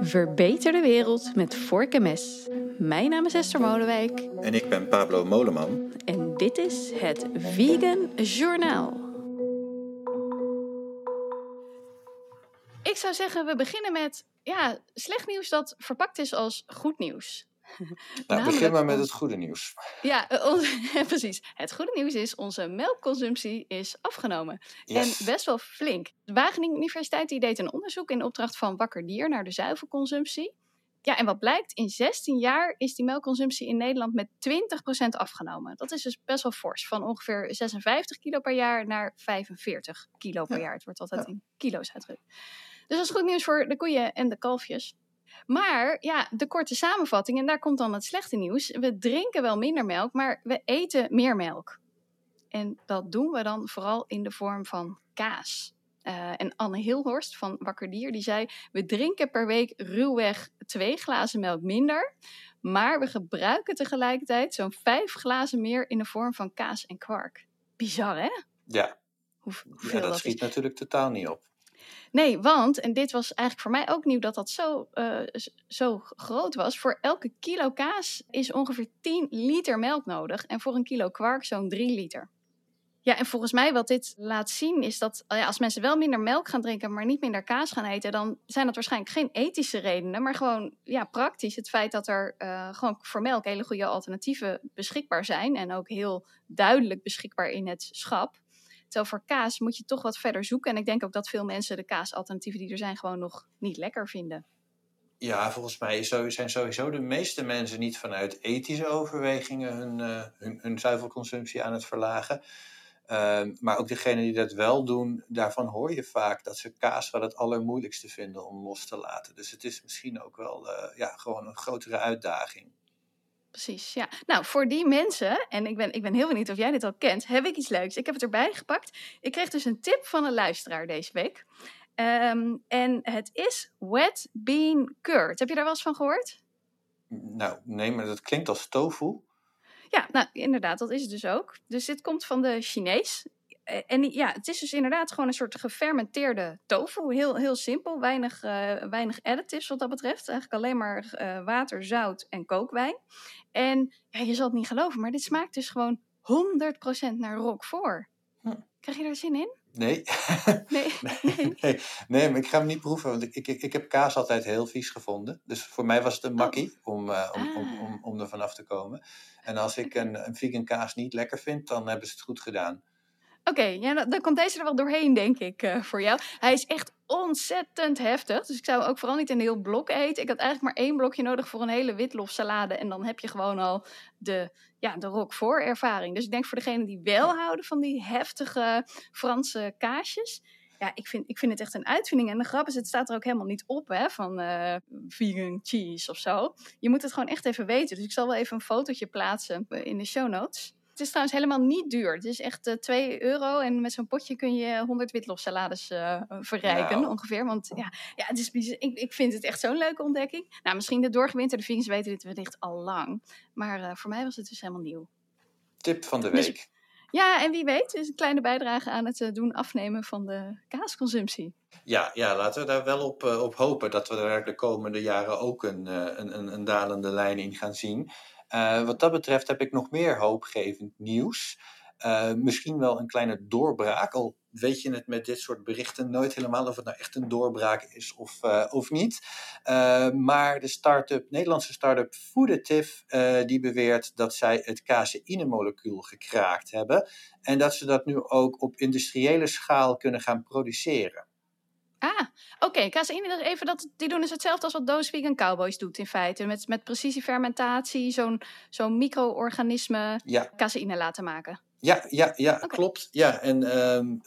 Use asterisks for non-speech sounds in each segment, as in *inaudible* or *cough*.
Verbeter de wereld met vork en mes. Mijn naam is Esther Molenwijk. En ik ben Pablo Moleman. En dit is het Vegan Journaal. Ik zou zeggen, we beginnen met ja, slecht nieuws dat verpakt is als goed nieuws. Nou, *laughs* begin maar met het goede nieuws. Ja, uh, *laughs* precies. Het goede nieuws is, onze melkconsumptie is afgenomen. En best wel flink. De Wageningen Universiteit die deed een onderzoek in opdracht van Wakker Dier naar de zuivelconsumptie. Ja, en wat blijkt, in 16 jaar is die melkconsumptie in Nederland met 20% afgenomen. Dat is dus best wel fors. Van ongeveer 56 kilo per jaar naar 45 kilo per jaar. Het wordt altijd in kilo's uitgedrukt. Dus dat is goed nieuws voor de koeien en de kalfjes. Maar ja, de korte samenvatting, en daar komt dan het slechte nieuws. We drinken wel minder melk, maar we eten meer melk. En dat doen we dan vooral in de vorm van kaas. Uh, en Anne Hilhorst van Wakker Dier, die zei... we drinken per week ruwweg twee glazen melk minder... maar we gebruiken tegelijkertijd zo'n vijf glazen meer... in de vorm van kaas en kwark. Bizar, hè? Ja, Hoe, ja dat, dat schiet natuurlijk totaal niet op. Nee, want, en dit was eigenlijk voor mij ook nieuw dat dat zo, uh, zo groot was. Voor elke kilo kaas is ongeveer 10 liter melk nodig. En voor een kilo kwark zo'n 3 liter. Ja, en volgens mij wat dit laat zien is dat ja, als mensen wel minder melk gaan drinken, maar niet minder kaas gaan eten, dan zijn dat waarschijnlijk geen ethische redenen, maar gewoon ja, praktisch. Het feit dat er uh, gewoon voor melk hele goede alternatieven beschikbaar zijn en ook heel duidelijk beschikbaar in het schap. Terwijl voor kaas moet je toch wat verder zoeken. En ik denk ook dat veel mensen de kaasalternatieven die er zijn gewoon nog niet lekker vinden. Ja, volgens mij zijn sowieso de meeste mensen niet vanuit ethische overwegingen hun, uh, hun, zuivelconsumptie aan het verlagen. Uh, maar ook degenen die dat wel doen, daarvan hoor je vaak dat ze kaas wel het allermoeilijkste vinden om los te laten. Dus het is misschien ook wel uh, ja, gewoon een grotere uitdaging precies. Ja. Nou, voor die mensen, en ik ben, ik ben heel benieuwd of jij dit al kent, heb ik iets leuks. Ik heb het erbij gepakt. Ik kreeg dus een tip van een luisteraar deze week. Um, en het is wet bean curd. Heb je daar wel eens van gehoord? Nou, nee, maar dat klinkt als tofu. Ja, nou inderdaad, dat is het dus ook. Dus dit komt van de Chinees. Eh, en ja, het is dus inderdaad gewoon een soort gefermenteerde tofu. Heel, heel simpel, weinig, uh, weinig additives wat dat betreft. Eigenlijk alleen maar uh, water, zout en kookwijn. En ja, je zal het niet geloven, maar dit smaakt dus gewoon 100% naar Roquefort. Hm. Krijg je er zin in? Nee. *laughs* Nee. *laughs* nee. nee. nee. maar ik ga hem niet proeven, want ik, ik, ik heb kaas altijd heel vies gevonden. Dus voor mij was het een oh. makkie om, uh, om, ah. om, om, om er vanaf te komen. En als ik een, een vegan kaas niet lekker vind, dan hebben ze het goed gedaan. Oké, ja, dan komt deze er wel doorheen, denk ik, uh, voor jou. Hij is echt ontzettend heftig. Dus ik zou ook vooral niet een heel blok eten. Ik had eigenlijk maar één blokje nodig voor een hele witlofsalade. En dan heb je gewoon al de, ja, de roquefort ervaring. Dus ik denk voor degenen die wel houden van die heftige Franse kaasjes. Ja, ik vind, ik vind het echt een uitvinding. En de grap is, het staat er ook helemaal niet op hè, van uh, vegan cheese of zo. Je moet het gewoon echt even weten. Dus ik zal wel even een fotootje plaatsen in de show notes. Het is trouwens helemaal niet duur. Het is echt uh, eh, 2 euro en met zo'n potje kun je 100 witlofsalades uh, verrijken ongeveer. Want ja, ja het is, ik, ik vind het echt zo'n leuke ontdekking. Nou, misschien de doorgewinterde vingers weten dit wellicht al lang. Maar uh, voor mij was het dus helemaal nieuw. Tip van de dus week. Dus, ja, en wie weet is een kleine bijdrage aan het doen afnemen van de kaasconsumptie. Ja, ja, laten we daar wel op, op hopen dat we er de komende jaren ook een, een, een, een dalende lijn in gaan zien. Uh, wat dat betreft heb ik nog meer hoopgevend nieuws. Uh, misschien wel een kleine doorbraak, al weet je het met dit soort berichten nooit helemaal of het nou echt een doorbraak is of, uh, of niet. maar de Nederlandse start-up die beweert dat zij het caseïnemolecuul gekraakt hebben en dat ze dat nu ook op industriële schaal kunnen gaan produceren. Ah, oké. Okay. Caseïne, even dat, die doen dus hetzelfde als wat Doos Vegan Cowboys doet in feite. Met, met precisiefermentatie, zo'n zo'n micro-organisme ja. caseïne laten maken. Ja, ja, ja klopt. Ja, en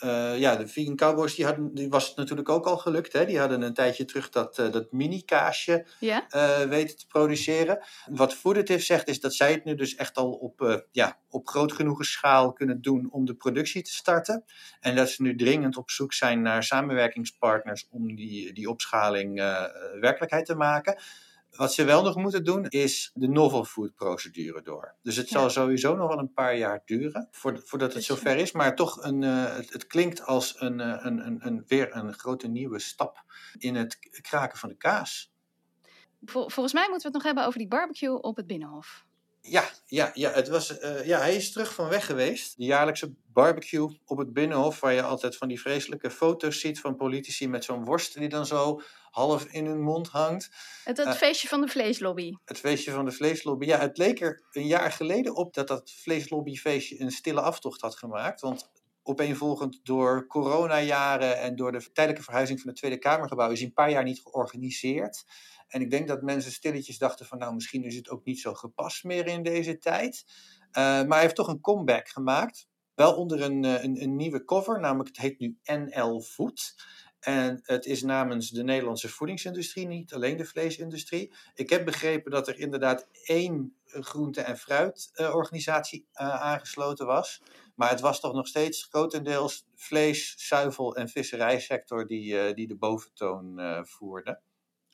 uh, ja, de Vegan Cowboys, die, hadden, die was het natuurlijk ook al gelukt. Hè? Die hadden een tijdje terug dat, uh, dat mini-kaasje uh, weten te produceren. Wat Foodative zegt, is dat zij het nu dus echt al op, ja, op groot genoeg schaal kunnen doen om de productie te starten. En dat ze nu dringend op zoek zijn naar samenwerkingspartners om die, die opschaling werkelijkheid te maken. Wat ze wel nog moeten doen, is de novel food procedure door. Dus het zal sowieso nog wel een paar jaar duren voordat het zover is. Maar toch, een, uh, het, het, klinkt als een, uh, een, een, een, weer een grote nieuwe stap in het kraken van de kaas. volgens mij moeten we het nog hebben over die barbecue op het Binnenhof. Ja, ja, ja, het was, uh, ja, hij is terug van weg geweest. De jaarlijkse barbecue op het Binnenhof, waar je altijd van die vreselijke foto's ziet van politici met zo'n worst die dan zo half in hun mond hangt. Het, het uh, feestje van de vleeslobby. Het feestje van de vleeslobby. Ja, het leek er een jaar geleden op dat dat vleeslobbyfeestje een stille aftocht had gemaakt. Want opeenvolgend door coronajaren en door de tijdelijke verhuizing van het Tweede Kamergebouw is hij een paar jaar niet georganiseerd. En ik denk dat mensen stilletjes dachten van nou misschien is het ook niet zo gepast meer in deze tijd. Uh, maar hij heeft toch een comeback gemaakt. Wel onder een, een, een nieuwe cover, namelijk het heet nu NL Food. En het is namens de Nederlandse voedingsindustrie, niet alleen de vleesindustrie. Ik heb begrepen dat er inderdaad één groente- en fruitorganisatie uh, aangesloten was. Maar het was toch nog steeds grotendeels vlees, zuivel en visserijsector die, die de boventoon voerde.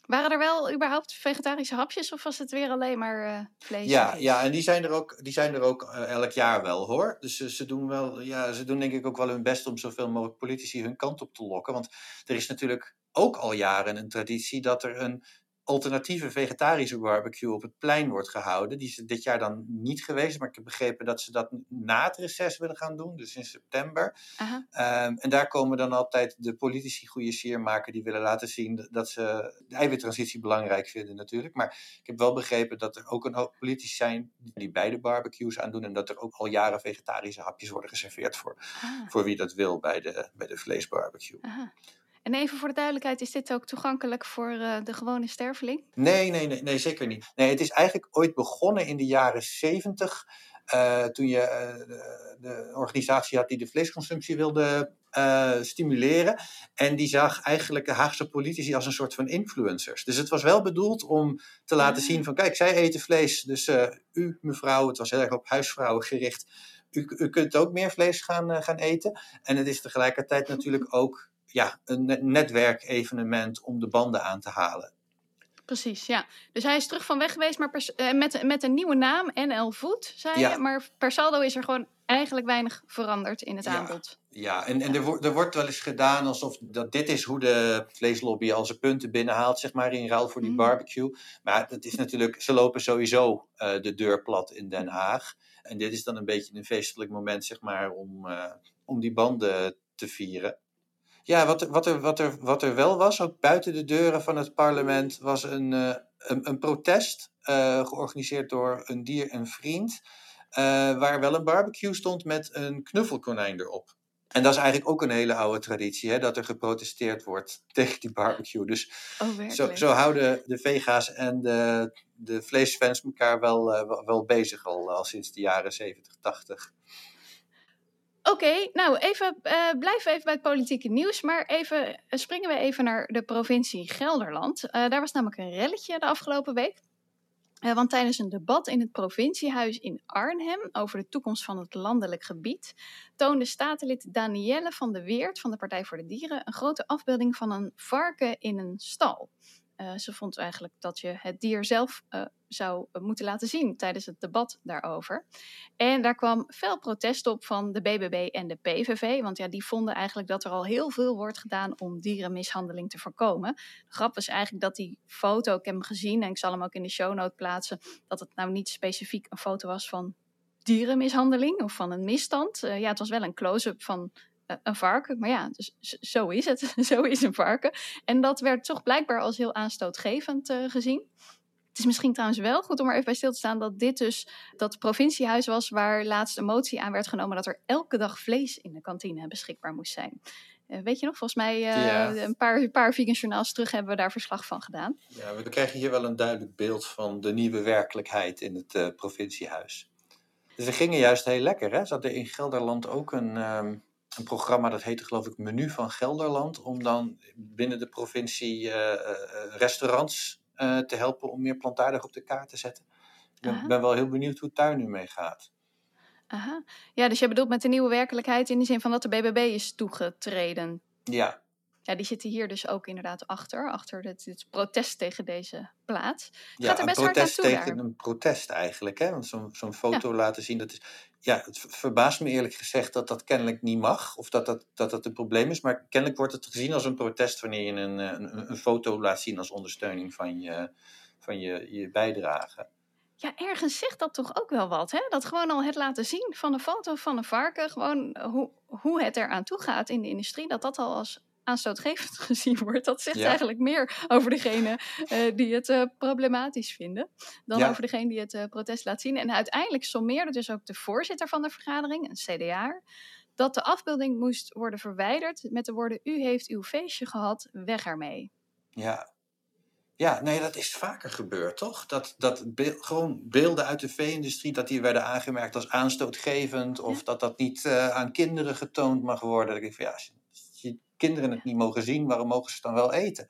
Waren er wel überhaupt vegetarische hapjes of was het weer alleen maar uh, vlees? Ja, ja, en die zijn er ook, die zijn er ook uh, elk jaar wel hoor. Dus uh, ze doen wel, ja, ze doen denk ik ook wel hun best om zoveel mogelijk politici hun kant op te lokken. Want er is natuurlijk ook al jaren een traditie dat er een alternatieve vegetarische barbecue op het plein wordt gehouden. Die is dit jaar dan niet geweest, maar ik heb begrepen dat ze dat na het reces willen gaan doen, dus in september. Um, en daar komen dan altijd de politici goede sier maken die willen laten zien dat ze de eiwittransitie belangrijk vinden natuurlijk. Maar ik heb wel begrepen dat er ook een hoop politici zijn die beide barbecues aandoen en dat er ook al jaren vegetarische hapjes worden geserveerd voor, ah. voor wie dat wil bij de, bij de vleesbarbecue. Aha. En even voor de duidelijkheid, is dit ook toegankelijk voor uh, de gewone sterveling? Nee, nee, nee, nee, zeker niet. Nee, het is eigenlijk ooit begonnen in de jaren zeventig. Uh, toen je uh, de, de, organisatie had die de vleesconsumptie wilde stimuleren. En die zag eigenlijk de Haagse politici als een soort van influencers. Dus het was wel bedoeld om te laten zien van kijk, zij eten vlees. Dus u mevrouw, het was heel erg op huisvrouwen gericht. U, u kunt ook meer vlees gaan, gaan eten. En het is tegelijkertijd natuurlijk ook ja, een netwerkevenement om de banden aan te halen. Precies, ja. Dus hij is terug van weg geweest, maar uh, met, met een nieuwe naam, NL Food, zei ja. je. Maar per saldo is er gewoon eigenlijk weinig veranderd in het ja. aanbod. Ja, en, en er, wordt, er wordt wel eens gedaan alsof dat dit is hoe de vleeslobby al zijn punten binnenhaalt, zeg maar, in ruil voor die mm. barbecue. Maar het is natuurlijk, ze lopen sowieso uh, de deur plat in Den Haag. En dit is dan een beetje een feestelijk moment, zeg maar, om, uh, om die banden te vieren. Ja, wat, wat, er, wat, er, wat er wel was, ook buiten de deuren van het parlement, was een, uh, een, een, protest uh, georganiseerd door een dier en vriend. Uh, waar wel een barbecue stond met een knuffelkonijn erop. En dat is eigenlijk ook een hele oude traditie, hè, dat er geprotesteerd wordt *laughs* tegen die barbecue. Dus oh, zo, zo, houden de vega's en de, de vleesfans elkaar wel, wel bezig al, al sinds de jaren 70, 80. Oké, nou even, uh, blijven even bij het politieke nieuws, maar even, uh, springen we even naar de provincie Gelderland. Uh, daar was namelijk een relletje de afgelopen week. want tijdens een debat in het provinciehuis in Arnhem over de toekomst van het landelijk gebied, toonde statenlid Danielle van de Weert van de Partij voor de Dieren een grote afbeelding van een varken in een stal. Uh, ze vond eigenlijk dat je het dier zelf uh, zou moeten laten zien tijdens het debat daarover. En daar kwam fel protest op van de BBB en de PVV, want ja, die vonden eigenlijk dat er al heel veel wordt gedaan om dierenmishandeling te voorkomen. De grap is eigenlijk dat die foto, ik heb hem gezien en ik zal hem ook in de show note plaatsen, dat het nou niet specifiek een foto was van dierenmishandeling of van een misstand. Ja, het was wel een close-up van eh, een varken. Maar ja, dus zo is het. *laughs* zo is een varken. En dat werd toch blijkbaar als heel aanstootgevend uh, gezien. Het is misschien trouwens wel goed om er even bij stil te staan dat dit dus dat provinciehuis was waar laatst een motie aan werd genomen dat er elke dag vlees in de kantine beschikbaar moest zijn. Uh, weet je nog, volgens mij uh, ja. een paar, een paar vegan journaals terug hebben we daar verslag van gedaan. Ja, we krijgen hier wel een duidelijk beeld van de nieuwe werkelijkheid in het uh, provinciehuis. Dus we gingen juist heel lekker. Hè? Ze hadden in Gelderland ook een, um, een programma dat heette geloof ik Menu van Gelderland. Om dan binnen de provincie uh, uh, restaurants uh, te helpen om meer plantaardig op de kaart te zetten. Ik ben, ben, wel heel benieuwd hoe het daar nu mee gaat. Aha. Ja, dus je bedoelt met de nieuwe werkelijkheid in de zin van dat de BBB is toegetreden. Ja. Ja, die zitten hier dus ook inderdaad achter. Achter het, protest tegen deze plaat. Ja, Gaat er een best aan protest tegen daar. een protest eigenlijk. Hè? Want zo'n zo'n foto laten zien, dat is... Ja, het ver- verbaast me eerlijk gezegd dat dat kennelijk niet mag. Of dat dat, dat dat een probleem is. Maar kennelijk wordt het gezien als een protest wanneer je een, eh, een, een foto laat zien als ondersteuning van je, van je, je bijdrage. Ja, ergens zegt dat toch ook wel wat, hè? Dat gewoon al het laten zien van een foto van een varken, gewoon hoe, hoe het eraan toe gaat in de industrie, dat dat al als aanstootgevend *laughs* gezien wordt. Dat zegt Ja. eigenlijk meer over degene eh, die het eh, problematisch vinden, dan Ja. over degene die het eh, protest laat zien. En uiteindelijk sommeerde dus ook de voorzitter van de vergadering, een CDA, dat de afbeelding moest worden verwijderd met de woorden: U heeft uw feestje gehad, weg ermee. Ja. Ja, nee, dat is vaker gebeurd, toch? Dat, dat gewoon beelden uit de vee-industrie, dat die werden aangemerkt als aanstootgevend, of dat dat niet aan kinderen getoond mag worden. Denk ik van, ja, als je, als je kinderen het niet mogen zien, waarom mogen ze het dan wel eten?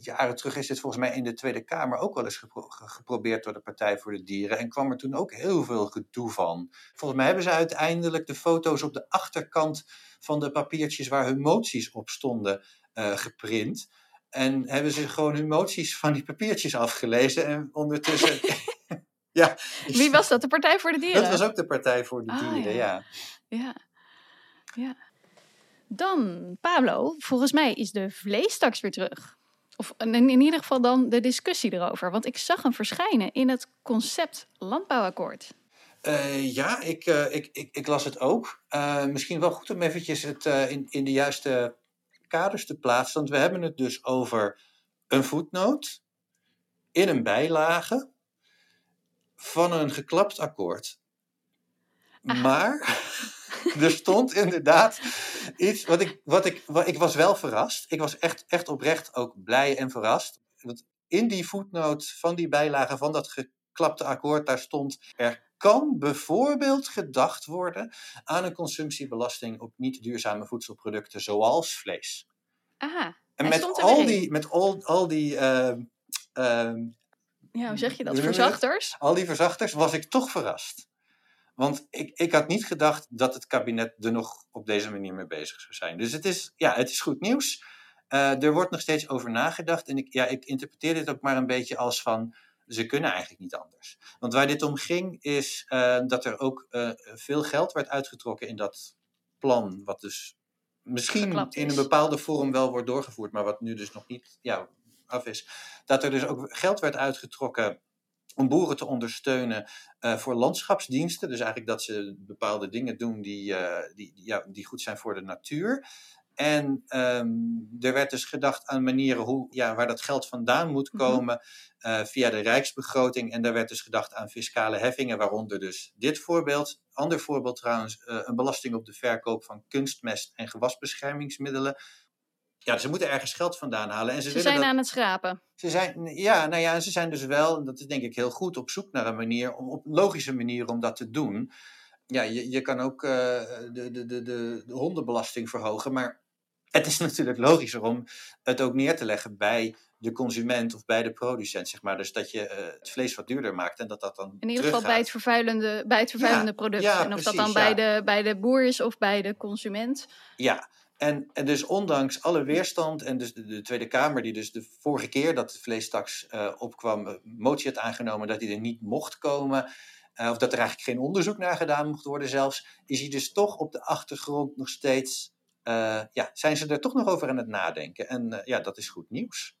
Jaren terug is dit volgens mij in de Tweede Kamer ook wel eens gepro- ge- geprobeerd door de Partij voor de Dieren. En kwam er toen ook heel veel gedoe van. Volgens mij hebben ze uiteindelijk de foto's op de achterkant van de papiertjes waar hun moties op stonden eh, geprint. En hebben ze gewoon hun moties van die papiertjes afgelezen. En ondertussen. *laughs* ja, Wie was dat? De Partij voor de Dieren? dat was ook de Partij voor de Ah, Dieren, ja. ja. Ja. ja. Dan, Pablo, volgens mij is de vleestaks weer terug. Of in, in ieder geval dan de discussie erover. Want ik zag hem verschijnen in het concept landbouwakkoord. Eh, ja, ik, eh, ik, ik, ik las het ook. Eh, misschien wel goed om eventjes het in, in de juiste kaders te plaatsen. Want we hebben het dus over een voetnoot in een bijlage van een geklapt akkoord. Maar *laughs* er stond inderdaad iets wat ik, wat ik, wat, ik was wel verrast. Ik was echt, echt oprecht ook blij en verrast. Want in die voetnoot van die bijlage van dat geklapte akkoord, daar stond er kan bijvoorbeeld gedacht worden aan een consumptiebelasting op niet duurzame voedselproducten zoals vlees. Aha, En met al die, met al, al die ehm, ehm, ja, hoe zeg je dat? Verzachters? al die verzachters was ik toch verrast. Want ik, ik had niet gedacht dat het kabinet er nog op deze manier mee bezig zou zijn. Dus het is, ja, het is goed nieuws. Eh, er wordt nog steeds over nagedacht. En ik, ja, ik interpreteer dit ook maar een beetje als van. Ze kunnen eigenlijk niet anders. Want waar dit om ging, is eh, dat er ook eh, veel geld werd uitgetrokken in dat plan. Wat dus misschien in een bepaalde vorm wel wordt doorgevoerd, maar wat nu dus nog niet ja, af is. Dat er dus ook geld werd uitgetrokken om boeren te ondersteunen eh, voor landschapsdiensten. Dus eigenlijk dat ze bepaalde dingen doen die, eh, die, ja, die goed zijn voor de natuur. En ehm, er werd dus gedacht aan manieren hoe, ja, waar dat geld vandaan moet Mhm. komen eh, via de rijksbegroting. En daar werd dus gedacht aan fiscale heffingen, waaronder dus dit voorbeeld. Ander voorbeeld trouwens, een belasting op de verkoop van kunstmest en gewasbeschermingsmiddelen. Ja, ze moeten ergens geld vandaan halen. En ze, Ze zijn dat... aan het schrapen. Ze zijn, ja, nou ja, ze zijn dus wel, en dat is denk ik heel goed, op zoek naar een manier, om, op een logische manier om dat te doen. Ja, je, je kan ook eh, de, de, de, de, de hondenbelasting verhogen, maar het is *laughs* natuurlijk logischer om het ook neer te leggen bij de consument of bij de producent, zeg maar. Dus dat je eh, het vlees wat duurder maakt en dat dat dan In ieder geval bij het vervuilende, bij het vervuilende product. ja, en of dat dan bij, de, bij de boer is of bij de consument. Ja, en, en dus ondanks alle weerstand en dus de, de Tweede Kamer, die dus de vorige keer dat de vleestaks eh, opkwam, een motie had aangenomen dat hij er niet mocht komen, eh, of dat er eigenlijk geen onderzoek naar gedaan mocht worden zelfs, is hij dus toch op de achtergrond nog steeds, eh, ja, zijn ze er toch nog over aan het nadenken. En eh, ja, dat is goed nieuws.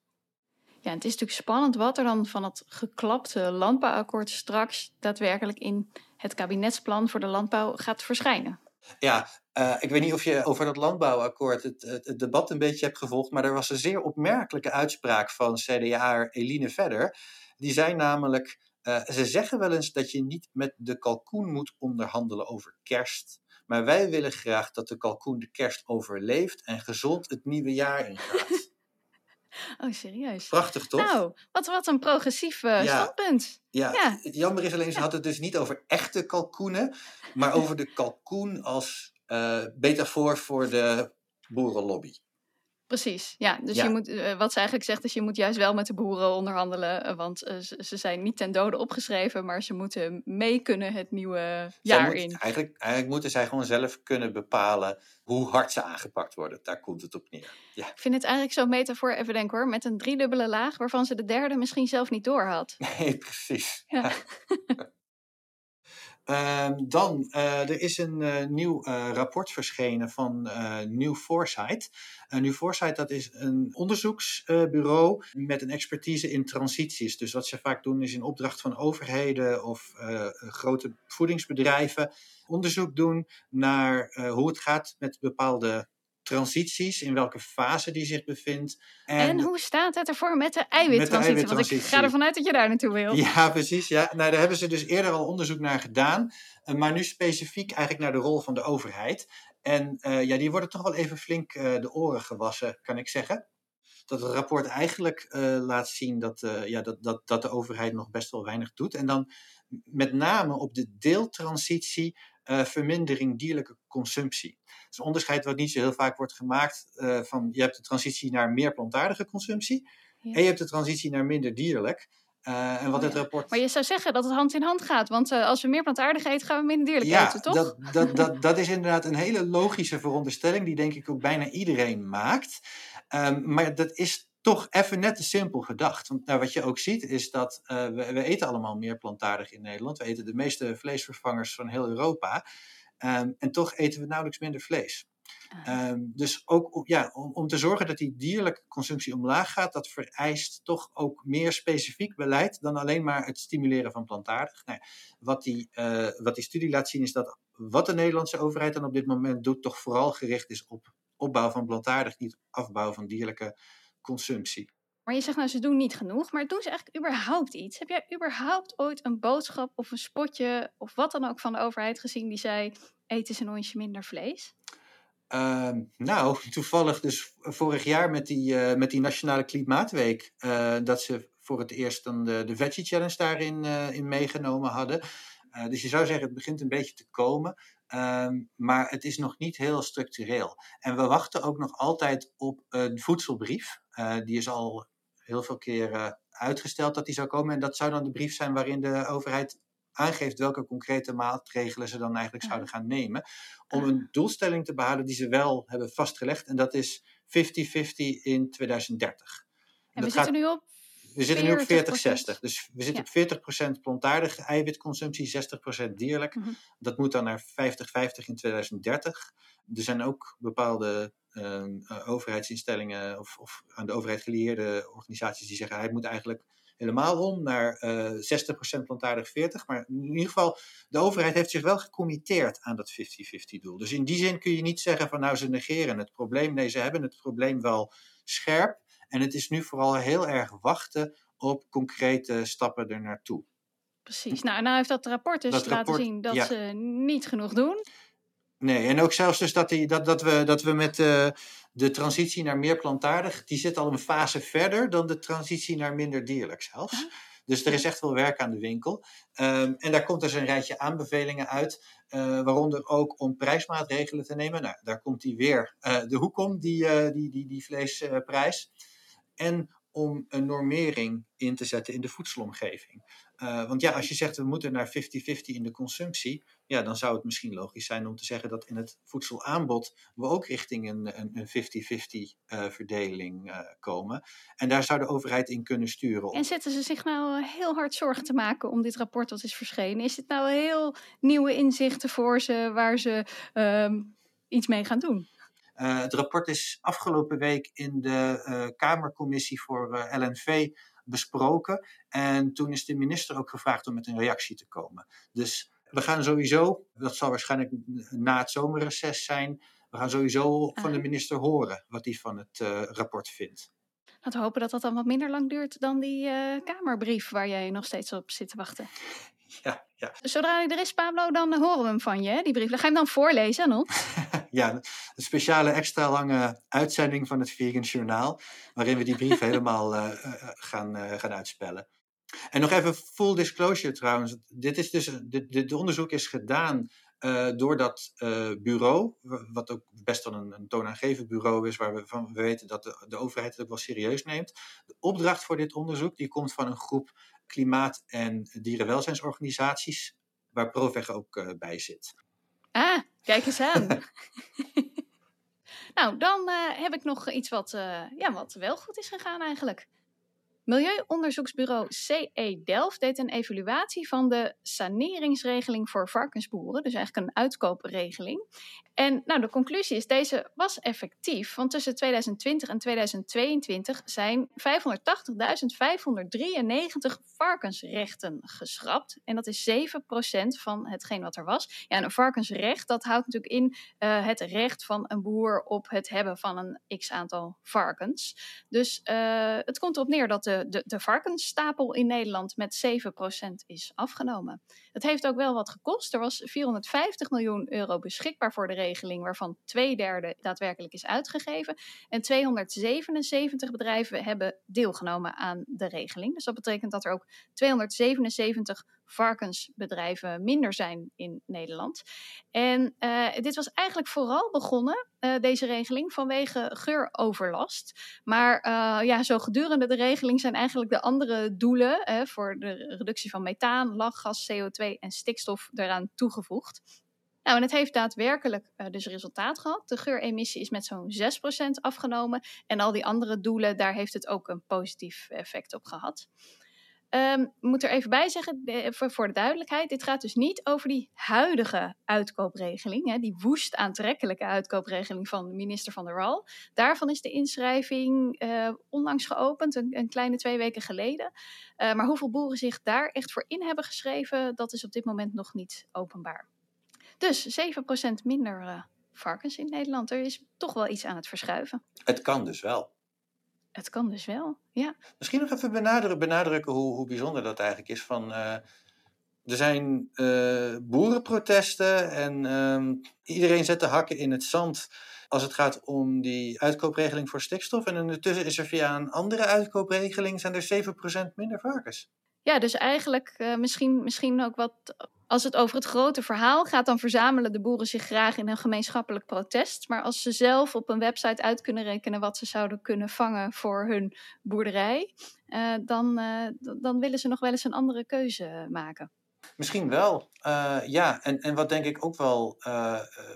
Ja, het is natuurlijk spannend wat er dan van het geklapte landbouwakkoord straks daadwerkelijk in het kabinetsplan voor de landbouw gaat verschijnen. Ja, eh, ik weet niet of je over dat landbouwakkoord het, debat een beetje hebt gevolgd, maar er was een zeer opmerkelijke uitspraak van CDA Eline Vedder. Die zei namelijk, eh, ze zeggen wel eens dat je niet met de kalkoen moet onderhandelen over kerst. Maar wij willen graag dat de kalkoen de kerst overleeft en gezond het nieuwe jaar ingaat. Oh, serieus? Prachtig toch? Nou, wat, wat een progressief Ja. standpunt. Ja, Ja. het jammer is alleen, ze had het dus niet over echte kalkoenen, maar over de kalkoen als eh metafoor voor de boerenlobby. Precies, ja. Dus Je moet, uh, wat ze eigenlijk zegt is, je moet juist wel met de boeren onderhandelen. Uh, want uh, ze, ze, zijn niet ten dode opgeschreven, maar ze moeten mee kunnen het nieuwe jaar moet, in. Eigenlijk, eigenlijk moeten zij gewoon zelf kunnen bepalen hoe hard ze aangepakt worden. Daar komt het op neer. Ja. Ik vind het eigenlijk zo'n metafoor, even denken hoor, met een driedubbele laag waarvan ze de derde misschien zelf niet door had. *laughs* Nee, precies. Ja. *laughs* Uh, dan, uh, er is een uh, nieuw uh, rapport verschenen van New Foresight. New Foresight dat is een onderzoeksbureau met een expertise in transities. Dus wat ze vaak doen is in opdracht van overheden of grote voedingsbedrijven onderzoek doen naar hoe het gaat met bepaalde transities, in welke fase die zich bevindt. En, en hoe staat het ervoor met de eiwittransitie? Eiwit Want ik ga ervan uit dat je daar naartoe wil. Ja, precies. Ja. Nou, daar hebben ze dus eerder al onderzoek naar gedaan, eh, maar nu specifiek eigenlijk naar de rol van de overheid. En uh, ja, die worden toch wel even flink uh, de oren gewassen, kan ik zeggen. Dat het rapport eigenlijk uh, laat zien dat, ja, dat, dat, dat de overheid nog best wel weinig doet. En dan met name op de deeltransitie vermindering dierlijke consumptie is een onderscheid wat niet zo heel vaak wordt gemaakt uh, van je hebt de transitie naar meer plantaardige consumptie ja. en je hebt de transitie naar minder dierlijk. Uh, en wat oh, het rapport... Maar je zou zeggen dat het hand in hand gaat, want uh, als we meer plantaardig eten, gaan we minder dierlijk ja, eten, toch? Dat, dat, dat, *laughs* dat is inderdaad een hele logische veronderstelling, die denk ik ook bijna iedereen maakt. Um, maar dat is toch even net te simpel gedacht. Want nou, wat je ook ziet is dat uh, we, we, eten allemaal meer plantaardig in Nederland. We eten de meeste vleesvervangers van heel Europa. Um, en toch eten we nauwelijks minder vlees. Um, dus ook ja, om, om, te zorgen dat die dierlijke consumptie omlaag gaat, dat vereist toch ook meer specifiek beleid dan alleen maar het stimuleren van plantaardig. Nou, wat, die, uh, wat die studie laat zien is dat wat de Nederlandse overheid dan op dit moment doet, toch vooral gericht is op opbouw van plantaardig, niet afbouw van dierlijke consumptie. Maar je zegt nou, ze doen niet genoeg. Maar doen ze eigenlijk überhaupt iets? Heb jij überhaupt ooit een boodschap of een spotje of wat dan ook van de overheid gezien die zei: eten ze een onsje minder vlees? Uh, nou, *laughs* toevallig dus vorig jaar met die, uh, met die Nationale Klimaatweek, uh, dat ze voor het eerst dan de, de Veggie Challenge daarin uh, in meegenomen hadden. dus je zou zeggen, het begint een beetje te komen. Um, maar het is nog niet heel structureel. En we wachten ook nog altijd op een voedselbrief. Die is al heel veel keren uitgesteld dat die zou komen. En dat zou dan de brief zijn waarin de overheid aangeeft welke concrete maatregelen ze dan eigenlijk zouden gaan nemen. Om een doelstelling te behalen die ze wel hebben vastgelegd. En dat is 50-50 in 2030. En, we zitten nu op we zitten nu op 40-60. Dus we zitten ja. op 40% plantaardige eiwitconsumptie, 60% dierlijk. Mm -hmm. Dat moet dan naar 50-50 in 2030. Er zijn ook bepaalde uh, overheidsinstellingen of, of, aan de overheid gelieerde organisaties die zeggen hij moet eigenlijk helemaal om naar uh, eh, 60% plantaardig 40%. Maar in ieder geval, de overheid heeft zich wel gecommitteerd aan dat 50-50 doel. Dus in die zin kun je niet zeggen van nou ze negeren het probleem. Nee, ze hebben het probleem wel scherp. En het is nu vooral heel erg wachten op concrete stappen er naartoe. Precies. Nou, nou heeft dat rapport dus dat laten rapport, zien dat ja. ze niet genoeg doen. Nee, en ook zelfs dus dat, die, dat, dat, we, dat we met uh, de transitie naar meer plantaardig, die zit al een fase verder dan de transitie naar minder dierlijk zelfs. -huh. Dus er is echt wel werk aan de winkel. Um, en daar komt dus een rijtje aanbevelingen uit, uh, waaronder ook om prijsmaatregelen te nemen. Nou, daar komt die weer uh, de hoek om, die, die, die, die vleesprijs. En om een normering in te zetten in de voedselomgeving. Uh, want ja, als je zegt we moeten naar 50-50 in de consumptie, ja, dan zou het misschien logisch zijn om te zeggen dat in het voedselaanbod we ook richting een 50-50 uh, verdeling uh, komen. En daar zou de overheid in kunnen sturen. En zetten ze zich nou heel hard zorgen te maken om dit rapport wat is verschenen? Is dit nou heel nieuwe inzichten voor ze waar ze um, iets mee gaan doen? Uh, het rapport is afgelopen week in de uh, Kamercommissie voor uh, LNV besproken. En toen is de minister ook gevraagd om met een reactie te komen. Dus we gaan sowieso, dat zal waarschijnlijk na het zomerreces zijn, we gaan sowieso van de minister horen wat hij van het rapport vindt. Laten we hopen dat dat dan wat minder lang duurt dan die Kamerbrief waar jij nog steeds op zit te wachten. Ja, ja. Zodra hij er is, Pablo, dan horen we hem van je, die brief. Dan ga je hem dan voorlezen aan ons? *laughs* ja, een speciale extra lange uitzending van het Vegan Journaal, waarin we die brief *laughs* helemaal uh, gaan, uh, gaan uitspellen. En nog even full disclosure trouwens. Dit is dus, dit, dit onderzoek is gedaan door dat bureau, wat ook best wel een, een toonaangevend bureau is, waar we van we weten dat de, de overheid het ook wel serieus neemt. De opdracht voor dit onderzoek die komt van een groep klimaat- en dierenwelzijnsorganisaties, waar Proveg ook bij zit. Ah, kijk eens aan. *laughs* nou, dan heb ik nog iets wat, ja, wat wel goed is gegaan eigenlijk. Milieuonderzoeksbureau CE Delft deed een evaluatie van de saneringsregeling voor varkensboeren, dus eigenlijk een uitkoopregeling. En nou, de conclusie is, deze was effectief, want tussen 2020 en 2022 zijn 580.593 varkensrechten geschrapt. En dat is 7% van hetgeen wat er was. Ja, en een varkensrecht, dat houdt natuurlijk in uh, het recht van een boer op het hebben van een x-aantal varkens. Dus uh, het komt erop neer dat de de, de, varkensstapel in Nederland met 7% is afgenomen. Het heeft ook wel wat gekost. Er was 450 miljoen euro beschikbaar voor de regeling, waarvan twee derde daadwerkelijk is uitgegeven. En 277 bedrijven hebben deelgenomen aan de regeling. Dus dat betekent dat er ook 277 varkensbedrijven minder zijn in Nederland. En uh, dit was eigenlijk vooral begonnen, uh, deze regeling, vanwege geuroverlast. Maar uh, ja, zo gedurende de regeling zijn eigenlijk de andere doelen voor de reductie van methaan, lachgas, CO2 en stikstof eraan toegevoegd. Nou, en het heeft daadwerkelijk uh, dus resultaat gehad. De geuremissie is met zo'n 6% afgenomen. En al die andere doelen, daar heeft het ook een positief effect op gehad. Um, moet er even bij zeggen, voor, de duidelijkheid, dit gaat dus niet over die huidige uitkoopregeling, hè, die woest aantrekkelijke uitkoopregeling van minister Van der Wal. Daarvan is de inschrijving uh, onlangs geopend, een, kleine twee weken geleden. Uh, maar hoeveel boeren zich daar echt voor in hebben geschreven, dat is op dit moment nog niet openbaar. Dus 7% minder uh, varkens in Nederland. Er is toch wel iets aan het verschuiven. Het kan dus wel. Het kan dus wel, ja. Misschien nog even benadrukken, benadrukken hoe, hoe bijzonder dat eigenlijk is. Van, uh, er zijn uh, boerenprotesten en uh, iedereen zet de hakken in het zand als het gaat om die uitkoopregeling voor stikstof. En ondertussen is er via een andere uitkoopregeling zijn er 7% minder varkens. Ja, dus eigenlijk uh, misschien, misschien ook wat als het over het grote verhaal gaat, dan verzamelen de boeren zich graag in een gemeenschappelijk protest. Maar als ze zelf op een website uit kunnen rekenen wat ze zouden kunnen vangen voor hun boerderij, uh, dan, uh, dan willen ze nog wel eens een andere keuze maken. Misschien wel, uh, ja. En, en wat denk ik ook wel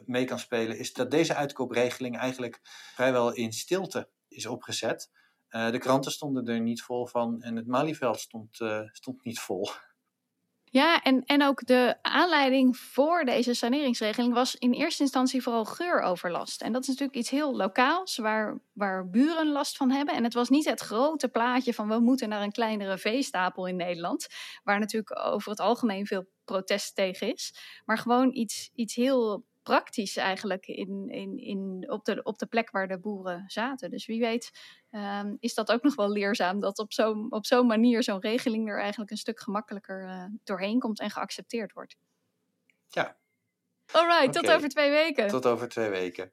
mee kan spelen, is dat deze uitkoopregeling eigenlijk vrijwel in stilte is opgezet. de kranten stonden er niet vol van en het Malieveld stond, stond niet vol. Ja, en, en ook de aanleiding voor deze saneringsregeling was in eerste instantie vooral geuroverlast. En dat is natuurlijk iets heel lokaals, waar, waar buren last van hebben. En het was niet het grote plaatje van we moeten naar een kleinere veestapel in Nederland, waar natuurlijk over het algemeen veel protest tegen is. Maar gewoon iets, iets heel praktisch eigenlijk in, in, in, op, de, op de plek waar de boeren zaten. Dus wie weet um, is dat ook nog wel leerzaam dat op zo'n op zo'n manier zo'n regeling er eigenlijk een stuk gemakkelijker uh, doorheen komt en geaccepteerd wordt. Ja. Alright, okay. tot over twee weken. Tot over twee weken.